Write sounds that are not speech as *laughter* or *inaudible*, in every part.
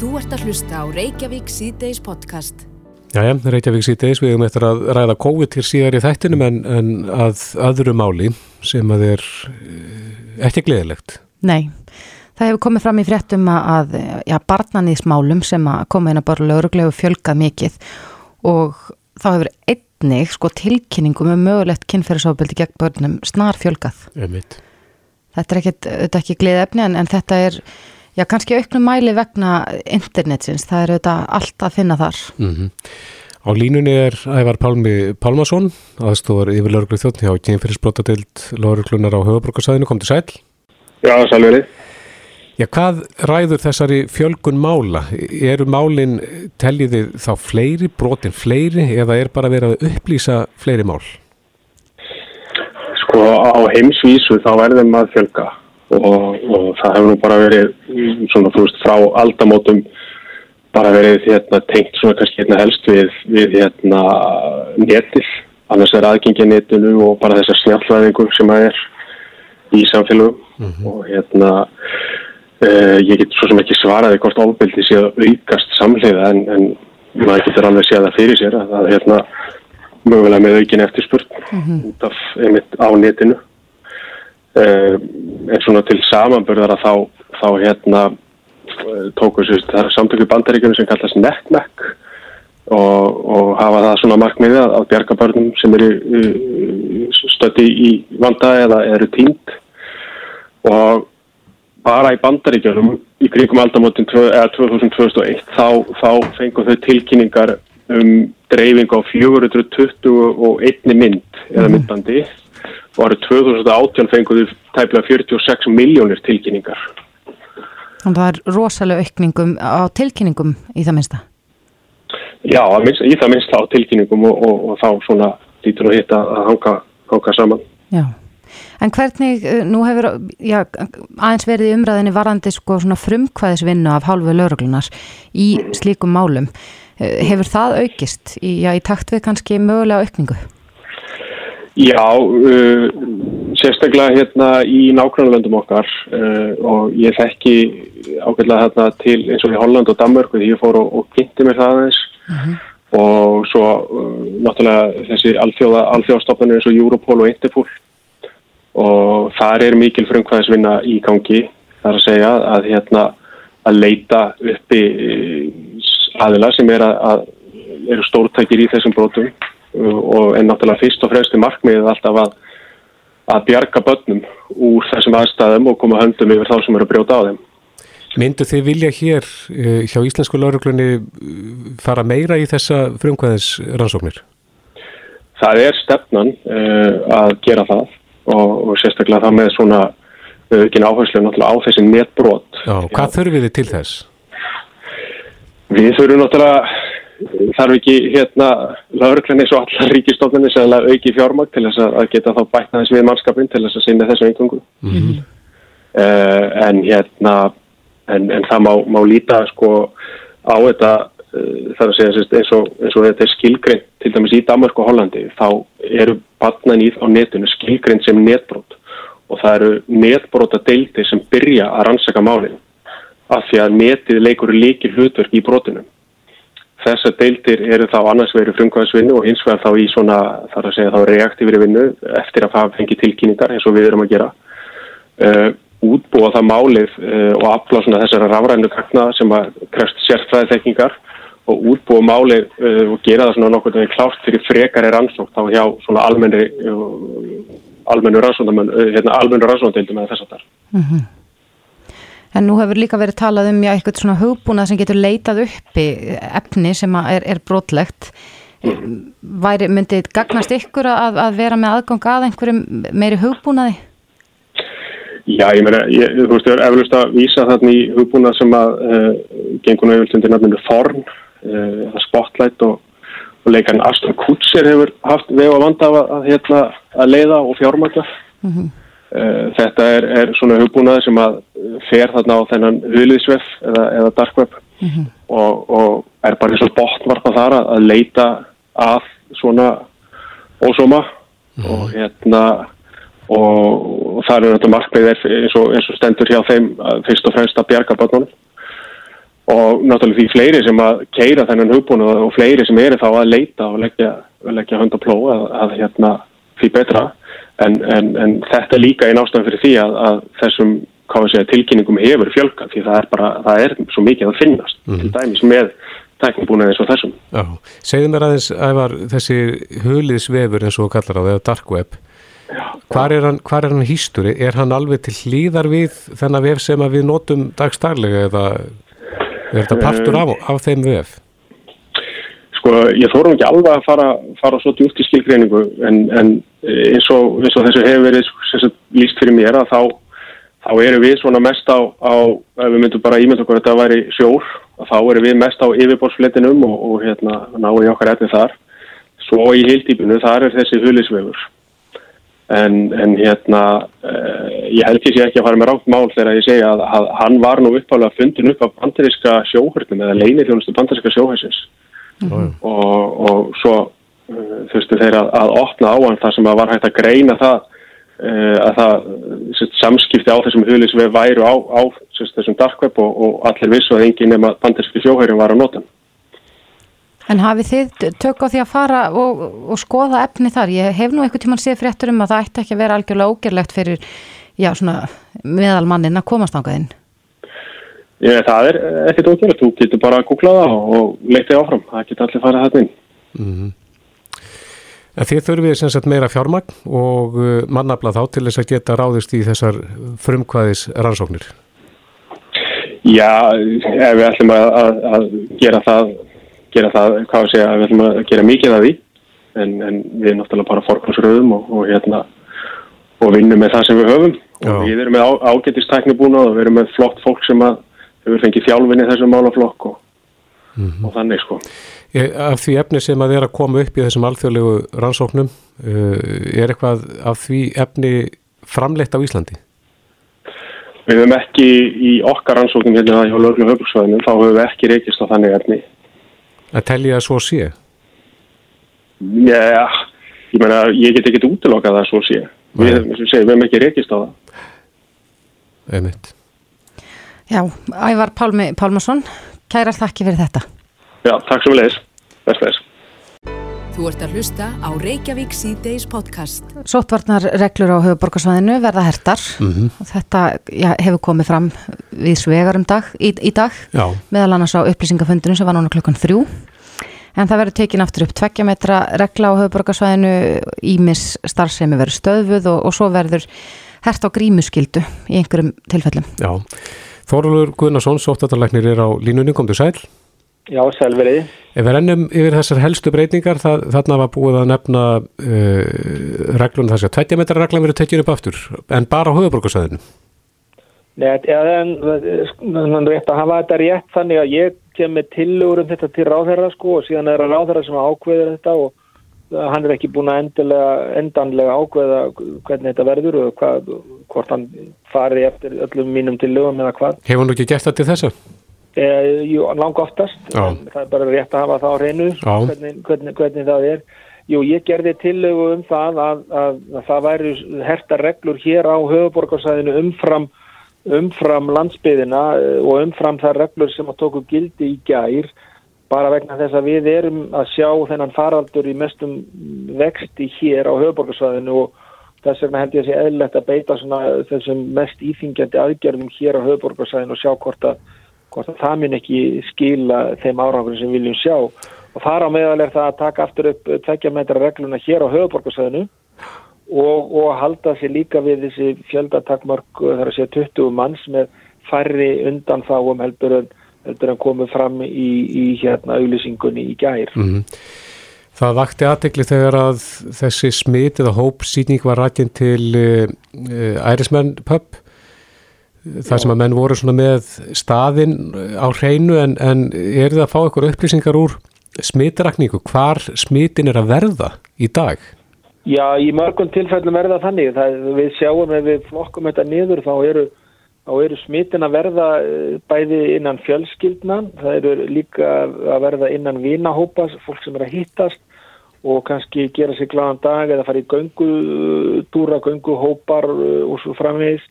Þú ert að hlusta á Reykjavík síðdeis podcast. Jæja, Reykjavík síðdeis, við höfum eftir að ræða COVID til síðar í þættinum en, en að öðru máli sem að er eh, ekki gleðilegt. Nei, það hefur komið fram í fréttum að já, barnanísmálum sem að koma inn að bara lögurglegu fjölgað mikið og þá hefur einnig sko tilkynningum um mögulegt kynferðisofbeldi gegn börnum snar fjölgað. Þetta er ekki, þetta er ekki gleðefni en, en þetta er já, kannski auknum mæli vegna internetsins, það er auðvitað allt að finna þar. Mm Á línunni er Ævar Pálmi Pálmason, aðstofar yfir lauruglu þjóttni á kynfyrirsbrotadeild lauruglunar á höfabrukarsæðinu, kom til sæl. Já, sælveri. Já, hvað ræður þessari fjölgun mála? Eru málinn, teljiði þá fleiri, brotin fleiri eða er bara verið að upplýsa fleiri mál? Sko á heimsvísu þá verðum að fjölga og, og það hefur nú bara verið svona þú veist frá aldamótum bara verið hérna tengt svona kannski hérna helst við, við hérna netið, annars er aðgengið netinu og bara þessar snjallvæðingu sem að er í samfélagum og hérna uh, ég get svo sem ekki svaraði hvort ofbeldi sé að aukast samlega en, en maður getur alveg séð það fyrir sér að það er hérna mögulega með aukin eftir spurn út af einmitt á netinu en svona til samanbörðara þá, þá hérna uh, tóku sér samtöku bandaríkjum sem kallast NECMEC og, og hafa það svona markmiði að, bjarga börnum sem eru uh, stötti í vanda eða eru tínt og bara í bandaríkjum í kringum aldamótin 2001 þá, þá fengum þau tilkynningar um dreifing á 421 mynd eða myndbandi og árið 2018 fengum þau tæplega 46 miljónir tilkynningar. Þannig að það er rosalega aukningum á tilkynningum í það minnsta. Já, að minnst, í það minnst á tilkynningum og, og, og þá svona lítur að hitta að hanga, hanga saman. Já, en hvernig, eh, nú hefur já, aðeins verið í umræðinni varandi sko svona frumkvæðisvinnu af hálfu lauruglunar í slíkum málum. Eh, Hefur það aukist í, já, í takt við kannski mögulega aukningu? Já, uh, sérstaklega hérna í nákvæmlandum okkar uh, og ég þekki ákveðlega hérna til eins og í Holland og Danmörk og því ég fór og, og kynnti mér það aðeins. Og svo uh, náttúrulega þessi alþjóða, alþjóðastofnarnir eins og Europol og Interpol. Og þar er mikil frumkvæðisvinna í gangi þar að segja að hérna að leita uppi aðila sem er að, að eru stórtækir í þessum brotum. uh, og en náttúrulega fyrst og fremst er markmiðið alltaf að að bjarga börnum úr þessum aðstæðum og koma höndum yfir þá sem eru að brjóta á þeim. Myndu þið vilja hér eh, hjá Íslensku lauruglunni fara meira í þessa frumkvæðis rannsóknir? Það er stefnan uh, að gera það og, og sérstaklega það með svona aukin áherslu náttúrulega á þessi netbrot. Já, hvað þurfið þið til þess? Við þurfum náttúrulega þarf ekki hérna lauruglinni svo allar ríkistofninni sem auki fjármagn til þess að geta þá bætnaðis við mannskapin til þess að sinna þessu einhverjum. Mm -hmm. uh, en hérna en, en það má, má líta sko á þetta uh, þar að segja eins og, eins og þetta er skilgreint til dæmis í Danmark og Hollandi þá eru batnan í á netinu skilgreint sem netbrot og það eru netbrota deildi sem byrja að rannsaka málinu af því að netið leikur líkir hlutverk í brotunum. Þessar deildir eru þá annars verið frumkvæðisvinnu og hins vegar þá í svona, þar að segja þá reaktífri vinnu eftir að hafa fengið tilkynningar eins og við erum að gera. Uh, útbúa það málið uh, og afla svona þessara rafrænu gagna sem að krefst sérfræði þekkingar og útbúa málið uh, og gera það svona nokkur þegar klárt fyrir frekari rannsók þá hjá svona almenni almennu rannsóndamönd, hérna almennu rannsóndeildum eða þess að þar. Mm -hmm. En nú hefur líka verið talað um já, eitthvað svona hugbúnað sem getur leitað uppi efni sem er, er brotlegt. Væri, myndið gagnast ykkur að, að vera með aðgang að einhverjum meiri hugbúnaði? Já, ég meina, ég, þú veist, ég er eflust að vísa þarna í hugbúnað sem að uh, gengur náttúrulega undir nafninu Forn, uh, Spotlight og, og leikarinn Aston Kutcher hefur haft veg og vanda að, að, hérna, að leiða og fjármækja. Mm -hmm. Uh, þetta er, er svona hugbúnaði sem að fer þarna á þennan huliðsvef eða, eða dark web mm -hmm. og, og er bara eins og botnvarpa þar að, að leita að svona ósóma mm -hmm. og hérna og, og það er þetta markmið eins og, eins og stendur hjá þeim fyrst og fremst að bjarga botnunum og náttúrulega því fleiri sem að keira þennan hugbúna og fleiri sem eru þá að leita og leggja, leggja hund og pló að, að hérna því betra en, en, en þetta er líka einn ástæðan fyrir því að, að þessum segja, tilkynningum hefur fjölka því það er bara, það er svo mikið að finnast mm -hmm. til dæmis með tæknibúna eins og þessum. Já, segðu mér aðeins ævar þessi huliðsvefur eins og kallar á því, eða dark web Hvar er, hann, hvar er hann hýsturi? Er hann alveg til hlýðar við þennan vef sem við notum dagstarlega eða er þetta partur af, af þeim vef? Sko, ég þórum ekki alveg að fara, fara svo djúft í skilgreiningu en, en eins, og, eins og þessu hefur verið sagt, líst fyrir mér að þá, þá eru við svona mest á, á ef við myndum bara ímynda okkur að þetta væri sjór þá eru við mest á yfirbórsfletinum og, og hérna náum í okkar efni þar. Svo í hildýpinu þar er þessi hulisvefur en, en hérna uh, ég held ekki ekki að fara með rátt mál þegar ég segja að, að hann var nú uppálega fundin upp af bandaríska sjóhörnum eða leinirjónustu bandaríska sjóhæsins mm. og, og svo uh, þurftu þeir að, að opna á hann þar sem að var hægt að greina það uh, að það sest, samskipti á þessum hulisvef væru á, á sest, þessum darkveb og, og allir vissu að enginn nema bandaríski sjóhærin var á notan En hafið þið tök á því að fara og, og skoða efni þar? Ég hef nú eitthvað tíman séð fréttur um að það ætti ekki að vera algjörlega ógerlegt fyrir já, meðalmannin að komast ángað inn. Ég, það er ekkert ógerlegt. Þú getur bara að googla það og leita áfram. Það getur allir farið þetta inn. Mm -hmm. Þið þurfið sem sagt meira fjármagn og uh, mannabla þá til þess að geta ráðist í þessar frumkvæðis rannsóknir? Já, ef við ætlum að, að, að gera það gera það, hvað að segja, við ætlum að gera mikið af því en, en við náttúrulega bara fórkvæmsröðum og, og hérna og vinnum með það sem við höfum Já. og við erum með á, ágættistækni búin og við erum með flott fólk sem að hefur fengið þjálfinni þessum málaflokk og, mm -hmm. og þannig sko. Af því efni sem að er að koma upp í þessum alþjóðlegu rannsóknum uh, er eitthvað af því efni framleitt á Íslandi? Við höfum ekki í okkar rannsóknum hérna hjá löglu höfbruksvæðinu, þá höfum við ekki reykist á þannig efni að telja að svo sé? Já, ég meina, ég get ekki útlokað að svo sé. Við, við hefum ekki rekist á það. Einmitt. Já, Ævar Pálmi Pálmarsson, kærar þakki fyrir þetta. Já, takk sem við leiðis. Best leiðis. Þú ert að hlusta á Reykjavík C-Days podcast. Sótvarnar reglur á höfuborgarsvæðinu verða hertar. Mm -hmm. Þetta já, hefur komið fram við svegarum dag, í, í dag, já. meðal annars á upplýsingafundunum sem var núna klukkan þrjú. En það verður tekin aftur upp tvekkja metra regla á höfuborgarsvæðinu, ímis starfsemi verður stöðvuð og, og svo verður hert á grímuskildu í einhverjum tilfellum. Já, Þorlur Guðnarsson, sótvarnarleiknir er á línunni, kom til sæl. Já, selveriði. Ef við rennum yfir þessar helstu breytingar, það, þarna var búið að nefna uh, reglunum þess að 20 metra reglan verið tekjun upp aftur, en bara á höfuborgarsæðinu. Nei, en það er rétt að hafa þetta rétt þannig að ég kem með tillögur um þetta til ráðherra sko og síðan er það ráðherra sem ákveður þetta og hann er ekki búin að endilega, endanlega ákveða hvernig þetta verður og hvað, hvort hann fari eftir öllum mínum tillögum eða hvað. Hefur hann ekki gert þetta til þessu? Eh, jú, lang oftast það er bara rétt að hafa það á hreinu hvernig, hvernig, hvernig það er Jú, ég gerði tillögu um það að, að, að það væri herta reglur hér á höfuborgarsæðinu umfram, umfram landsbyðina eh, og umfram það reglur sem að tóku gildi í gær bara vegna þess að við erum að sjá þennan faraldur í mestum vexti hér á höfuborgarsæðinu og þess vegna held ég að sé eðlert að beita þessum mest íþingjandi aðgerðum hér á höfuborgarsæðinu og sjá hvort að hvort það mun ekki skila þeim árangur sem við viljum sjá. Og þar á meðal er það að taka aftur upp tveggja metra regluna hér á höfuborgarsæðinu og, og halda sér líka við þessi fjöldatakmark þar að segja 20 manns með færri undanfáum heldur en, heldur en komið fram í, í hérna auðlýsingunni í gær. Mm -hmm. Það vakti aðtegli þegar að þessi smit eða hópsýning var rættin til uh, uh, Ærismenn pub það sem að menn voru svona með staðin á hreinu en, en er það að fá ykkur upplýsingar úr smitrakningu, hvar smitin er að verða í dag? Já, í mörgum tilfellum verða þannig það, við sjáum ef við flokkum þetta niður þá eru, þá eru smitin að verða eh, bæði innan fjölskyldna það eru líka að verða innan vinahópas, fólk sem er að hittast og kannski gera sér gladan dag eða fara í göngutúra, gönguhópar eh, og svo framvegis.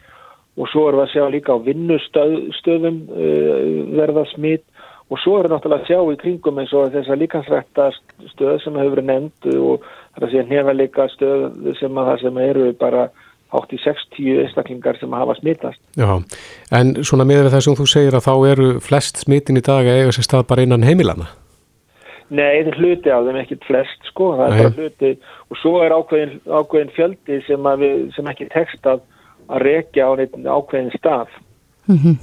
Og svo erum við að sjá líka á vinnustöðum uh, verða smitt og svo við náttúrulega að sjá í kringum eins og þess að líkansrækta stöð sem hefur verið nefnd og það er að segja nefnleika stöð sem að það sem eru bara hátt í 60 einstaklingar sem hafa smittast. Já, en svona með það sem þú segir að þá eru flest smittin í dag að eiga sér stað bara innan heimilana? Nei, þetta er hluti á þeim, ekkit flest sko, það Nei. er bara hluti og svo er ákveðin, ákveðin fjöldi sem, við, sem ekki tekst að, að rekja á ákveðin stað. Mm -hmm.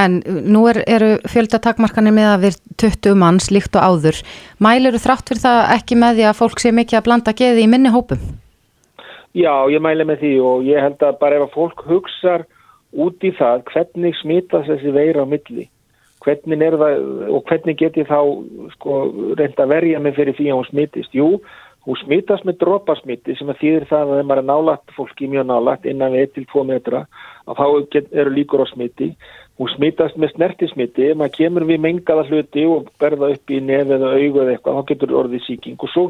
En nú er, eru fjöldatakmarkanir með að við 20 manns líkt og áður. Mæleru þrátt fyrir það ekki með því að fólk sé mikið að blanda geði í minni hópum? Já, ég mæli með því og ég held að bara ef að fólk hugsa út í það hvernig smitast þessi veira á milli, hvernig er það og hvernig get ég þá sko, reynda að verja mig fyrir því að hún smitist. Jú, hún smitast með drópasmiti sem að þýðir það að þeim er nálagt fólki mjög nálagt innan við 1-2 metra að þá eru líkur á smiti hún smitast með snertismiti ef maður kemur við mengaða hluti og berða upp í nefið eða augu eða eitthvað þá getur orðið síking og svo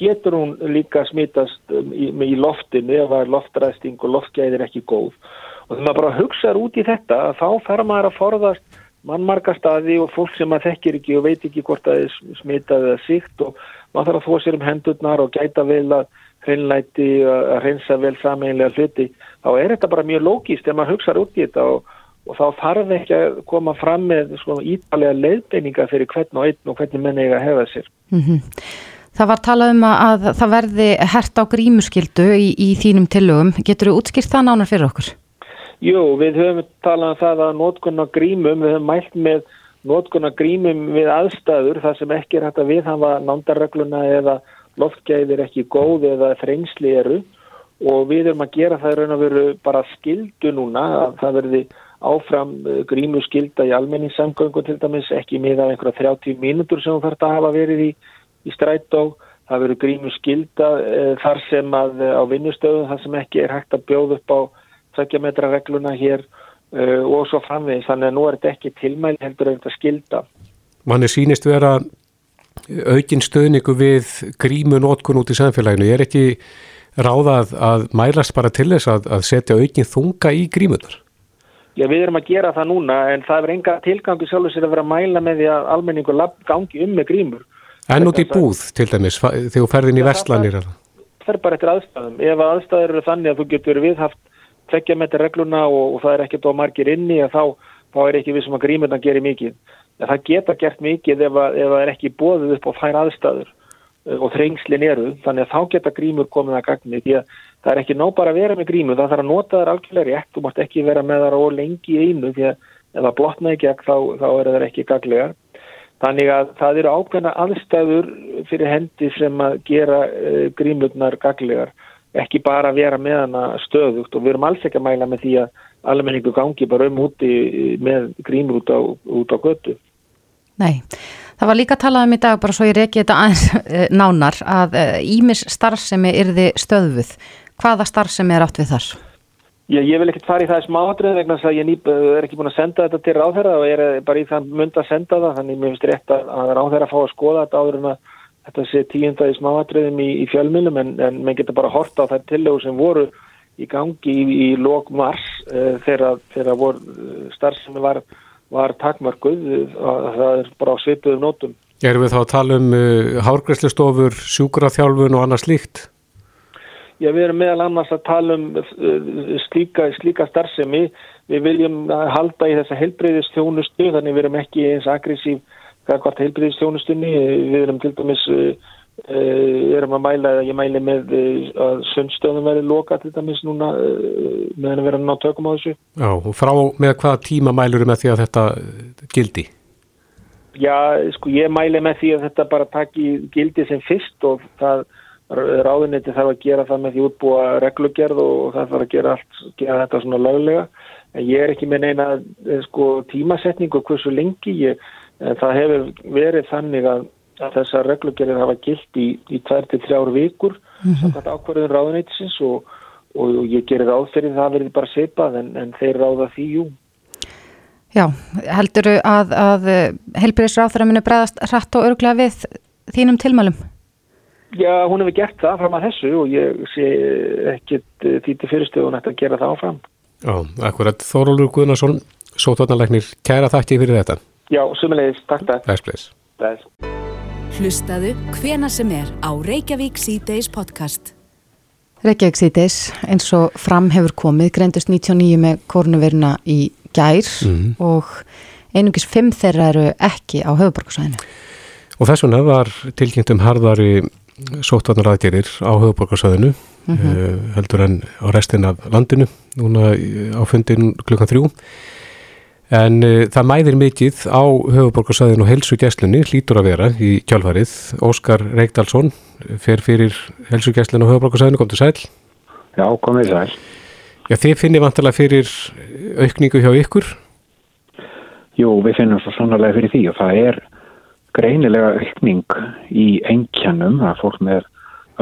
getur hún líka smitast um, í, í loftinu ef það er loftræsting og loftgæðir ekki góð og þegar maður bara hugsaður út í þetta þá fer maður að forðast mannmarka staði og fólk sem maður þekkir ekki og veit ekki hvort það er smitað eða síkt og maður þarf að þó sér um hendurnar og gæta vel að hreinlæti að hreinsa vel sameinlega hluti þá er þetta bara mjög lógist ef maður hugsaður út í þetta og og þá þarf ekki að koma fram með ítalega leiðbeininga fyrir hvern og einn og hvernig menni eiga að hefa sér. Mm -hmm. Það var talað um að það verði hert á grímuskyldu í, í þínum tillögum. Getur þú útskýrt það nánar fyrir okkur? Jú, við höfum talað um það að nótkunna grímum, við höfum mælt með nótkunna grímum við aðstæður þar sem ekki er hægt að viðhafa nándarregluna eða loftgæðir ekki góð eða þrengsli eru og við höfum að gera það raun og veru bara skildu núna að það verði áfram eh, grímu skilda í almenningssamgöngu til dæmis, ekki miða einhverja 30 mínútur sem þú þarf að hafa verið í, í strætó. Það verður grímu skilda e, þar sem að e, á vinnustöðu þar sem ekki er hægt að bjóða upp á 20 metra regluna hér e, og svo framvegis. Þannig að nú er þetta ekki tilmæli heldur að þetta skilda. Manni sínist vera aukinn stöðningu við grímu nótkun út í samfélaginu. Ég er ekki ráðað að mælast bara til þess að, að setja aukinn þunga í grímunar. Já, við erum að gera það núna en það er enga tilgangu sjálfur sér að vera að mæla með því að almenningur gangi um með grímur. En út í búð til dæmis, þegar þú ferðin í vestlanir? Það fer bara eftir aðstæðum. Ef aðstæður eru þannig að þú getur viðhaft tvekja með þetta regluna og, og það er ekkert á margir inni þá, þá er ekki við sem að grímurna gerir mikið. En það geta gert mikið ef, að, ef það er ekki bóðið upp á þær aðstæður eh, og þrengslin eru. Þannig að þá geta grímur komið að gagni því að það er ekki nóg bara að vera með grímu, það þarf að nota þær algjörlega rétt, þú mátt ekki vera með þar og lengi einu því að ef það blotna ekki þá, þá er það ekki gaglega. Þannig að það eru ákveðna aðstæður fyrir hendi sem að gera uh, grímurnar gaglegar, ekki bara að vera með hana stöðugt og við erum alls ekki að mæla með því að almenningu gangi bara um úti með grímur út á, út á götu. Nei, það var líka að tala um í dag bara svo ég reki þetta aðeins *laughs* eh, nánar að ímis eh, starfsemi yrði stöðuð hvaða starf sem er átt við þar? Já, ég vil ekkert fara í það smáatrið vegna þess að ég nýp, er ekki búin að senda þetta til ráðherra og ég er bara í það mynd að senda það þannig mér finnst rétt að, að ráðherra fá að skoða þetta áður en að þetta sé tíunda í smáatriðum í, í fjölmjölum en, en menn getur bara horta á þær tillögur sem voru í gangi í, í lók mars uh, þegar, þegar vor, starf sem var, var takmarkuð uh, það er bara á svipuðum nótum. Erum við þá að tala um uh, hárgræslistofur, sjúkraþjálfun og annað slíkt? Já, við erum meðal annars að tala um uh, slíka, slíka starfsemi. Við viljum halda í þessa heilbreyðistjónustu, þannig við erum ekki eins aggressív hvort heilbreyðistjónustunni. Við erum til dæmis, uh, erum að mæla, ég mæli með að sundstöðum verið loka til dæmis núna meðan við erum að ná tökum á þessu. Já, og frá með hvaða tíma mælur með því að þetta gildi? Já, sko ég mæli með því að þetta bara taki gildi sem fyrst og það ráðuniti þarf að gera það með því útbúa reglugerð og það þarf að gera allt, gera þetta svona löglega en ég er ekki með neina eh, sko tímasetningu hversu lengi ég, það hefur verið þannig að, að þessar reglugerðir hafa gilt í, í 2-3 vikur mm -hmm. ákvarðun ráðunitisins og, og, ég gerir áþyrið það verið bara seipað en, en þeir ráða því jú Já, heldur að, að helbriðsráþara muni bregðast hratt og örglega við þínum tilmælum? Já, hún hefur gert það fram að þessu og ég sé ekkert eh, því til fyrirstöðun að gera það áfram. Já, akkurat Þórólur Guðnarsson, sótvarnalegnir, kæra þakki fyrir þetta. Já, sumulegis, takk það. Bless, bless. Bless. Hlustaðu hvena sem er á Reykjavík C-Days podcast. Reykjavík C-Days, eins og fram hefur komið, greindust 99 með korunveruna í gær mm -hmm. og einungis fimm þeirra eru ekki á höfuborgarsvæðinu. Og þess vegna var tilkynnt um harðari sótvarnaraðgerir á höfuborgarsvæðinu mm -hmm. uh, heldur en á restin af landinu núna á fundin klukkan þrjú. En uh, það mæðir mikið á höfuborgarsvæðinu og helsugjæslunni hlítur að vera í kjálfarið Óskar Reykdalsson fer fyrir helsugjæslunni á höfuborgarsvæðinu, kom til sæl Já, komið sæl Já, þið finnir vantilega fyrir aukningu hjá ykkur? Jú, við finnum svo sannarlega fyrir því og það er greinilega aukning í enkjannum, það er fólk með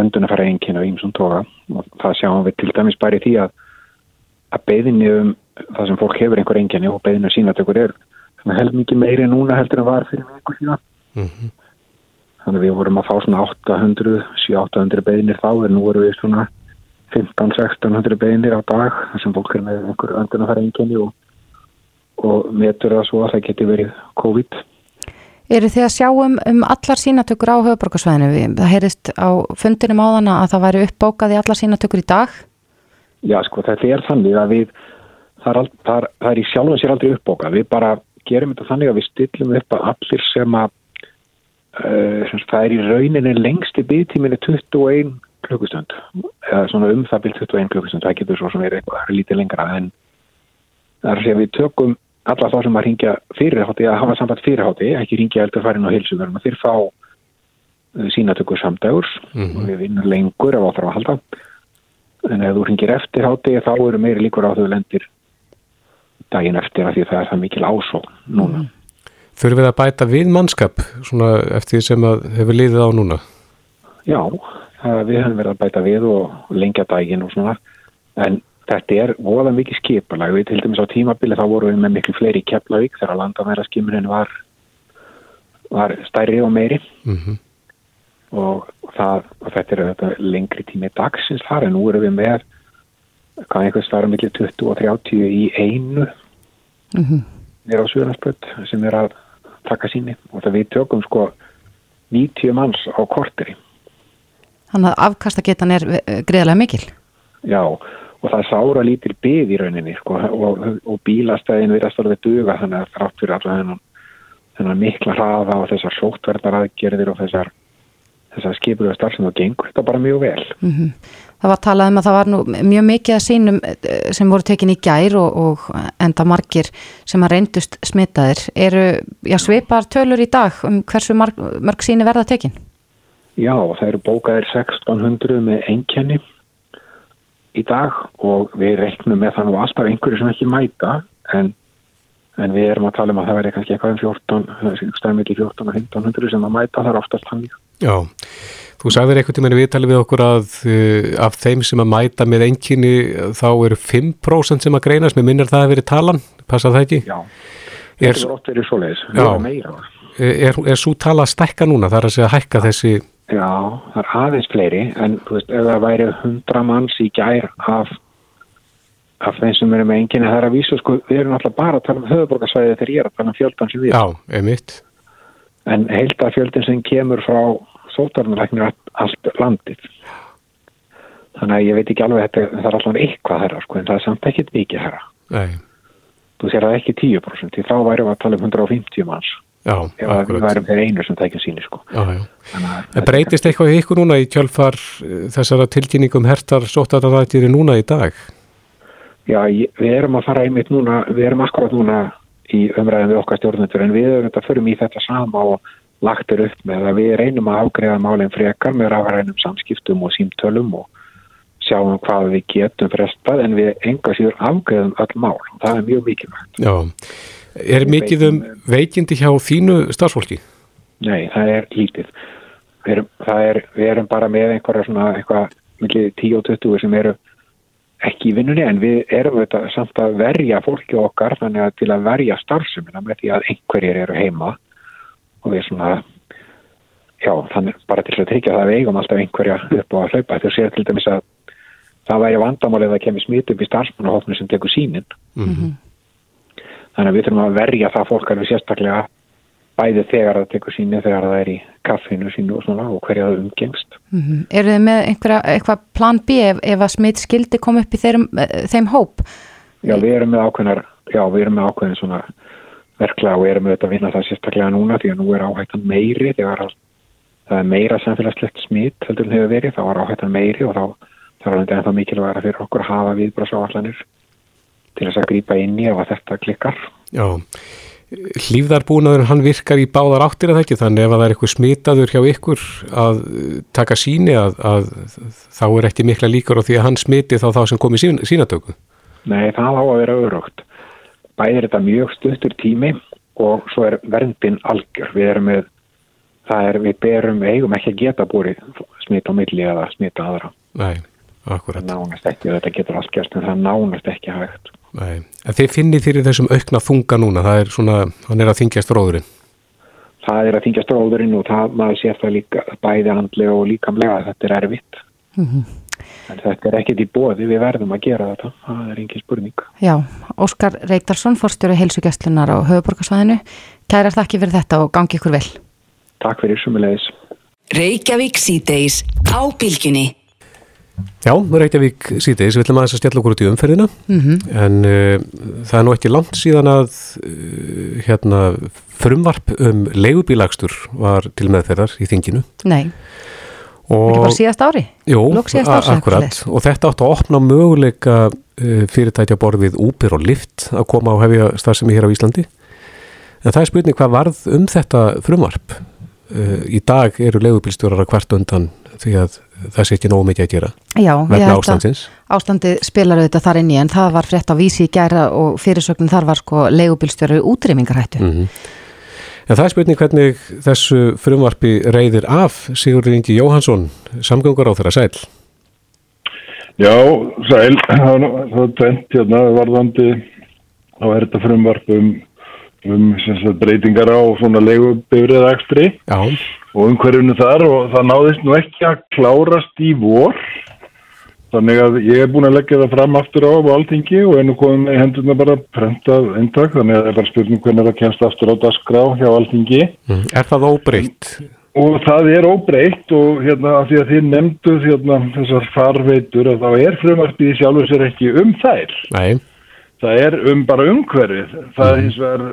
öndunafæra enkjana og ímsum toga og það sjáum við til dæmis í því að að beðinni um það sem fólk hefur einhver enkjani og beðinni um sínatökur er held mikið meiri núna heldur en var fyrir viku síðan mm -hmm. þannig að við vorum að fá svona 800 700-800 beðinir þá en nú vorum við svona 15-1600 beðinir á dag þar sem fólk er með einhver öndunafæra enkjani og og metur það svo að það geti verið COVID. Eru þið að sjá um, allar sínatökur á höfuborgarsvæðinu? Það heyrist á fundinum á þann að það væri uppbókað í allar sínatökur í dag? Já, sko, þetta er þannig að við, það er, all, það er, það er í sjálfum sér aldrei uppbókað. Við bara gerum þetta þannig að við stillum upp að allir sem að uh, það er í rauninni lengsti byggtíminni 21 klukkustund. Eða svona um það byrj 21 klukkustund. Það getur svo sem er eitthvað lítið lengra en það er að við tökum alla þá sem að ringja fyrirhátti að hafa samband fyrirhátti, ekki ringja eldur farin á hilsuverðum að þeir fá uh, sínatökur samdægurs mm -hmm. og við vinnum lengur ef áþarf að halda en ef þú ringir eftir hátti þá eru meiri líkur á þau lendir daginn eftir að því það er það mikil ásók núna. Mm. Þurfum við að bæta við mannskap svona eftir því sem að hefur liðið á núna? Já, við höfum verið að bæta við og lengja daginn og svona en Þetta er voða mikið skipalag, við til dæmis á tímabili þá vorum við með miklu fleiri í Keflavík þegar landamæraskimurinn var, var stærri og meiri mm -hmm. og, það, og þetta er þetta lengri tími dagsins þar en nú erum við með hvað einhvers þar um miklu 20 og 30 í einu mm -hmm. nýra á Suðurlandsbrödd sem er að taka síni og það við tökum sko 90 manns á korteri. Þannig að afkastagetan er greiðlega mikil? Já, og það er sára lítil byð í rauninni sko, og, og bílastæðin verðast alveg duga þannig að þrátt fyrir allavega þennan, þennan mikla hraða og þessar sótverðaraðgerðir og þessar, þessar skipur og starf sem það gengur þetta bara mjög vel. Mm -hmm. Það var talað um að það var nú mjög mikið að sínum eh, sem voru tekin í gær og, og enda margir sem að reyndust smitaðir. Eru já, sveipar tölur í dag um hversu marg, mörg síni verða tekin? Já, það eru bókaðir 1600 með einkenni í dag og við reiknum með þannig að alltaf einhverju sem ekki mæta en, en við erum að tala um að það verði kannski eitthvað um 14, stæmið ekki 14 og 1500 sem að mæta, það er oftast hann Já, þú sagðir eitthvað tíma en við talum við okkur að uh, af þeim sem að mæta með einkinni þá eru 5% sem að greinast, með minnir það að veri talan, passa það ekki? Já, þetta er oft verið svo leiðis, við erum meira Er, er svo tala að stækka núna, það er að segja að hækka þessi Já, það er aðeins fleiri en þú veist, ef það væri hundra manns í gær af, af þeim sem eru með enginni, það er að vísa sko, við erum alltaf bara að tala um höfuborgarsvæði þegar ég er að tala um fjöldan sem við Já, einmitt. En heilta fjöldin sem kemur frá sótarnaræknir allt landið. Þannig að ég veit ekki alveg þetta, það er alltaf eitthvað herra sko, en það er samt ekkit mikið herra. Nei. Þú sér að ekki 10% því þá væri við að tala um 150 manns Já, ef við værum þeir einu sem tækja síni sko. Já, já. En breytist eitthvað í ykkur núna í kjálfar eh, þessara tilkynningum hertar sóttaranrættir núna í dag? Já, við erum að fara einmitt núna, við erum akkurat núna í umræðin við okkar stjórnendur en við erum þetta fyrir mig þetta sama og lagtir upp með að við reynum að afgreða málinn frekar með rafrænum samskiptum og símtölum og sjáum hvað við getum frestað en við enga síður afgreðum öll mál og það er mjög mikilvægt. Já, Er mikið um veikindi hjá þínu starfsfólki? Nei, það er lítið. Við erum, er, við erum bara með einhverja svona eitthvað mikið 10 og 20 sem eru ekki í vinnunni en við erum þetta samt að verja fólki okkar þannig að til að verja starfsumina með því að einhverjir eru heima og við svona já, þannig bara til að tryggja það að við eigum alltaf einhverja upp á að hlaupa. Þú sér til dæmis að það væri vandamálið að kemur smit upp í starfsmannahofni sem tekur sínin mm -hmm. Þannig að við þurfum að verja það fólk alveg sérstaklega bæði þegar það tekur síni þegar það er í kaffinu sínu og svona og hverja það umgengst mm -hmm. Eru þið með einhverja, eitthvað plan B ef, ef að smitt skildi kom upp í þeim, þeim hóp? Já, við erum með ákveðnar já, við erum með ákveðin svona verkla og erum með þetta að vinna það sérstaklega núna því að nú er áhættan meiri þegar það er meira samfélagslegt smitt heldur en hefur verið, þá er áhættan meiri og þá þarf þetta ennþá mikilvægt til þess að grýpa inn í ef að þetta klikkar. Já. Hlýfðarbúnaður hann virkar í báðar áttir að það ekki? Þannig ef það er eitthvað smitaður hjá ykkur að taka síni að, að þá er ekki mikla líkur á því að hann smiti þá þá sem kom í sín, sínatöku Nei, það á að vera auðrögt bæðir þetta mjög stuttur tími og svo er verndin algjör. Við erum með það er við berum eigum ekki að geta búið smita á milli eða smita aðra. Nei, akkurat. Nánast ekki, þetta getur algjörst en það nánast ekki hægt Nei, en þið finnir fyrir þessum aukna þunga núna, það er svona, hann er að þingjast róðurinn. Það er að þingjast róðurinn og það, maður sé það líka bæði andlega og líkamlega þetta er erfitt. Mm -hmm. En þetta er ekkit í bóði, við verðum að gera þetta, það er engin spurning. Já, Óskar Reykdarsson, forstjóri heilsugjastlunar á höfuborgarsvæðinu, kærar þakki fyrir þetta og gangi ykkur vel. Takk fyrir, sumulegis. Reykjavík síðdeis á bylginni. Já, Reykjavík síðdeis, við ætlum aðeins að stjalla okkur út í umferðina mm -hmm. en uh, það er nú ekki langt síðan að uh, hérna frumvarp um leigubílagstur var til meðferðar í þinginu. Nei, og, ekki bara síðast ári? Jú, akkurat og þetta átt að opna möguleika uh, fyrirtækja borðið Uber og Lyft að koma á hefja starfsemi hér á Íslandi en það er spurning hvað varð um þetta frumvarp? Í dag eru leigubílstjórar að hvert undan því að það sé ekki nógu mikið að gera Já, vegna ástandsins. Ástandi spilar auðvitað þar inn í en það var frétt á vísi í gæra og fyrirsögnum þar var sko leigubilstjóru útrýmingarhættu. Mm -hmm. En það er spurning hvernig þessu frumvarpi reyðir af Sigurður Ingi Jóhansson, samgöngur á þeirra sæl. Já, sæl, það er tvent hérna varðandi á þetta frumvarp um, sagt, breytingar á svona leigubifrið ekstri. Já og umhverjunu þar og það náðist nú ekki að klárast í vor þannig að ég er búin að leggja það fram aftur á á alltingi og einu komum með hendurna bara prentað eintak þannig að það er bara spurning hvernig það kemst aftur á dasgrá hjá alltingi mm. Er það óbreytt? Og það er óbreytt og hérna af því að þið nefnduð hérna, þessar farveitur að þá er frumartið sjálfur sér ekki um þær Nei Það er um bara umhverfið. Það er eins og,